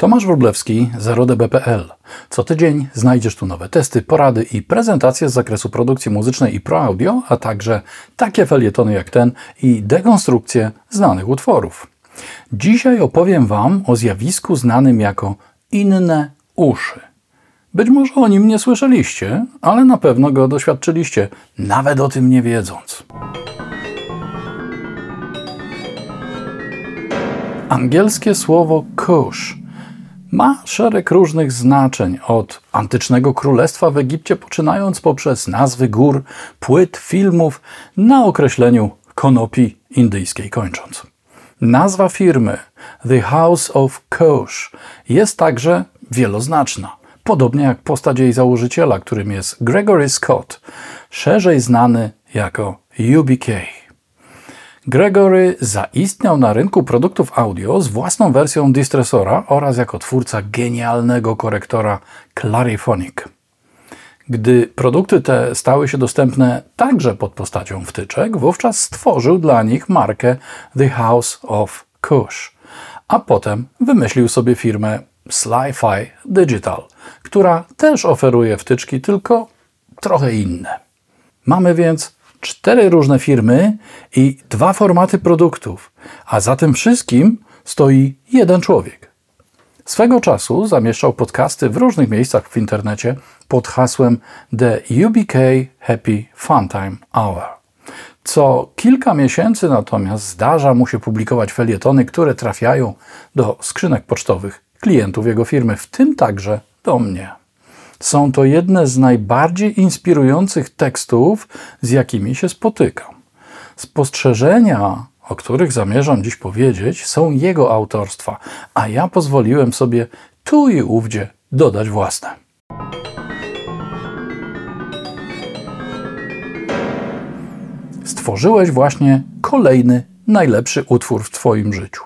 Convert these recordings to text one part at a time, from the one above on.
Tomasz Wróblewski, 0db.pl. Co tydzień znajdziesz tu nowe testy, porady i prezentacje z zakresu produkcji muzycznej i pro audio, a także takie felietony jak ten i dekonstrukcje znanych utworów. Dzisiaj opowiem Wam o zjawisku znanym jako inne uszy. Być może o nim nie słyszeliście, ale na pewno go doświadczyliście, nawet o tym nie wiedząc. Angielskie słowo kush ma szereg różnych znaczeń, od antycznego królestwa w Egipcie, poczynając poprzez nazwy gór, płyt, filmów, na określeniu konopi indyjskiej kończąc. Nazwa firmy The House of Kush jest także wieloznaczna, podobnie jak postać jej założyciela, którym jest Gregory Scott, szerzej znany jako UBK. Gregory zaistniał na rynku produktów audio z własną wersją distresora oraz jako twórca genialnego korektora Clariphonic. Gdy produkty te stały się dostępne także pod postacią wtyczek, wówczas stworzył dla nich markę The House of Kush, a potem wymyślił sobie firmę Sli-Fi Digital, która też oferuje wtyczki, tylko trochę inne. Mamy więc cztery różne firmy i dwa formaty produktów, a za tym wszystkim stoi jeden człowiek. Swego czasu zamieszczał podcasty w różnych miejscach w internecie pod hasłem The UBK Happy Funtime Hour. Co kilka miesięcy natomiast zdarza mu się publikować felietony, które trafiają do skrzynek pocztowych klientów jego firmy, w tym także do mnie. Są to jedne z najbardziej inspirujących tekstów, z jakimi się spotykam. Spostrzeżenia, o których zamierzam dziś powiedzieć, są jego autorstwa, a ja pozwoliłem sobie tu i ówdzie dodać własne. Stworzyłeś właśnie kolejny najlepszy utwór w Twoim życiu.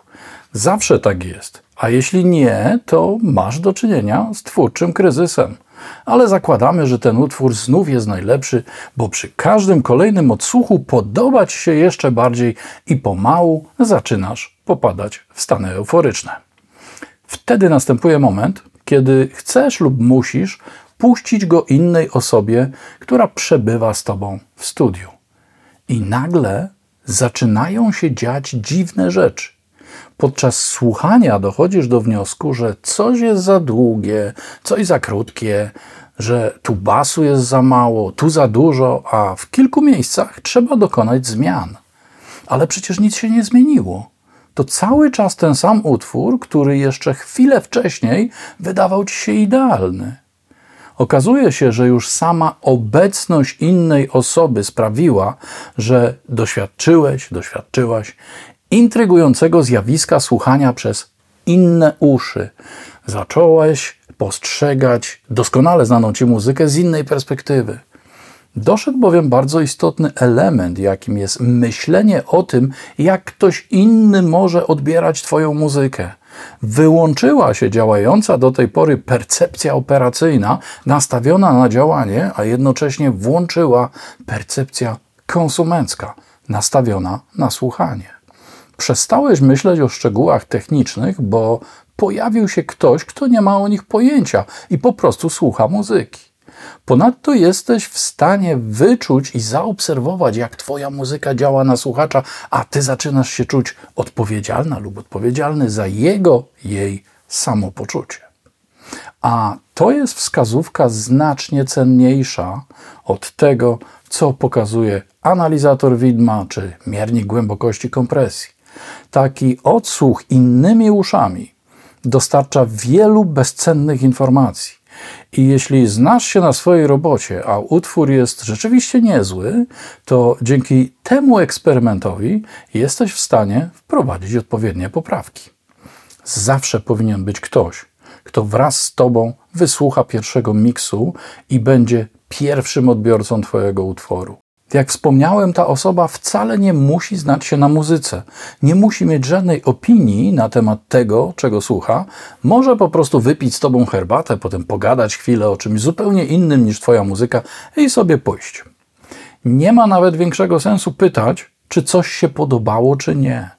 Zawsze tak jest, a jeśli nie, to masz do czynienia z twórczym kryzysem ale zakładamy, że ten utwór znów jest najlepszy, bo przy każdym kolejnym odsłuchu podobać się jeszcze bardziej i pomału zaczynasz popadać w stany euforyczne. Wtedy następuje moment, kiedy chcesz lub musisz puścić go innej osobie, która przebywa z tobą w studiu. I nagle zaczynają się dziać dziwne rzeczy podczas słuchania dochodzisz do wniosku, że coś jest za długie, coś za krótkie, że tu basu jest za mało, tu za dużo, a w kilku miejscach trzeba dokonać zmian. Ale przecież nic się nie zmieniło. To cały czas ten sam utwór, który jeszcze chwilę wcześniej wydawał ci się idealny. Okazuje się, że już sama obecność innej osoby sprawiła, że doświadczyłeś, doświadczyłaś intrygującego zjawiska słuchania przez inne uszy. Zacząłeś postrzegać doskonale znaną ci muzykę z innej perspektywy. Doszedł bowiem bardzo istotny element, jakim jest myślenie o tym, jak ktoś inny może odbierać Twoją muzykę. Wyłączyła się działająca do tej pory percepcja operacyjna, nastawiona na działanie, a jednocześnie włączyła percepcja konsumencka, nastawiona na słuchanie. Przestałeś myśleć o szczegółach technicznych, bo pojawił się ktoś, kto nie ma o nich pojęcia i po prostu słucha muzyki. Ponadto jesteś w stanie wyczuć i zaobserwować, jak Twoja muzyka działa na słuchacza, a Ty zaczynasz się czuć odpowiedzialna lub odpowiedzialny za jego, jej samopoczucie. A to jest wskazówka znacznie cenniejsza od tego, co pokazuje analizator widma czy miernik głębokości kompresji. Taki odsłuch innymi uszami dostarcza wielu bezcennych informacji. I jeśli znasz się na swojej robocie, a utwór jest rzeczywiście niezły, to dzięki temu eksperymentowi jesteś w stanie wprowadzić odpowiednie poprawki. Zawsze powinien być ktoś, kto wraz z tobą wysłucha pierwszego miksu i będzie pierwszym odbiorcą Twojego utworu. Jak wspomniałem, ta osoba wcale nie musi znać się na muzyce, nie musi mieć żadnej opinii na temat tego, czego słucha. Może po prostu wypić z tobą herbatę, potem pogadać chwilę o czymś zupełnie innym niż twoja muzyka i sobie pójść. Nie ma nawet większego sensu pytać, czy coś się podobało, czy nie.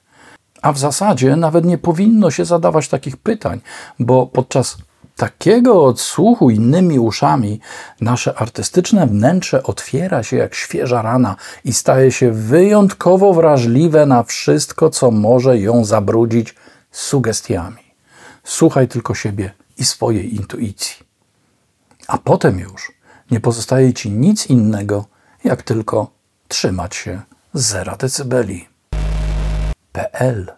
A w zasadzie nawet nie powinno się zadawać takich pytań, bo podczas takiego odsłuchu innymi uszami nasze artystyczne wnętrze otwiera się jak świeża rana i staje się wyjątkowo wrażliwe na wszystko, co może ją zabrudzić sugestiami. Słuchaj tylko siebie i swojej intuicji. A potem już nie pozostaje ci nic innego, jak tylko trzymać się zera decybeli. PL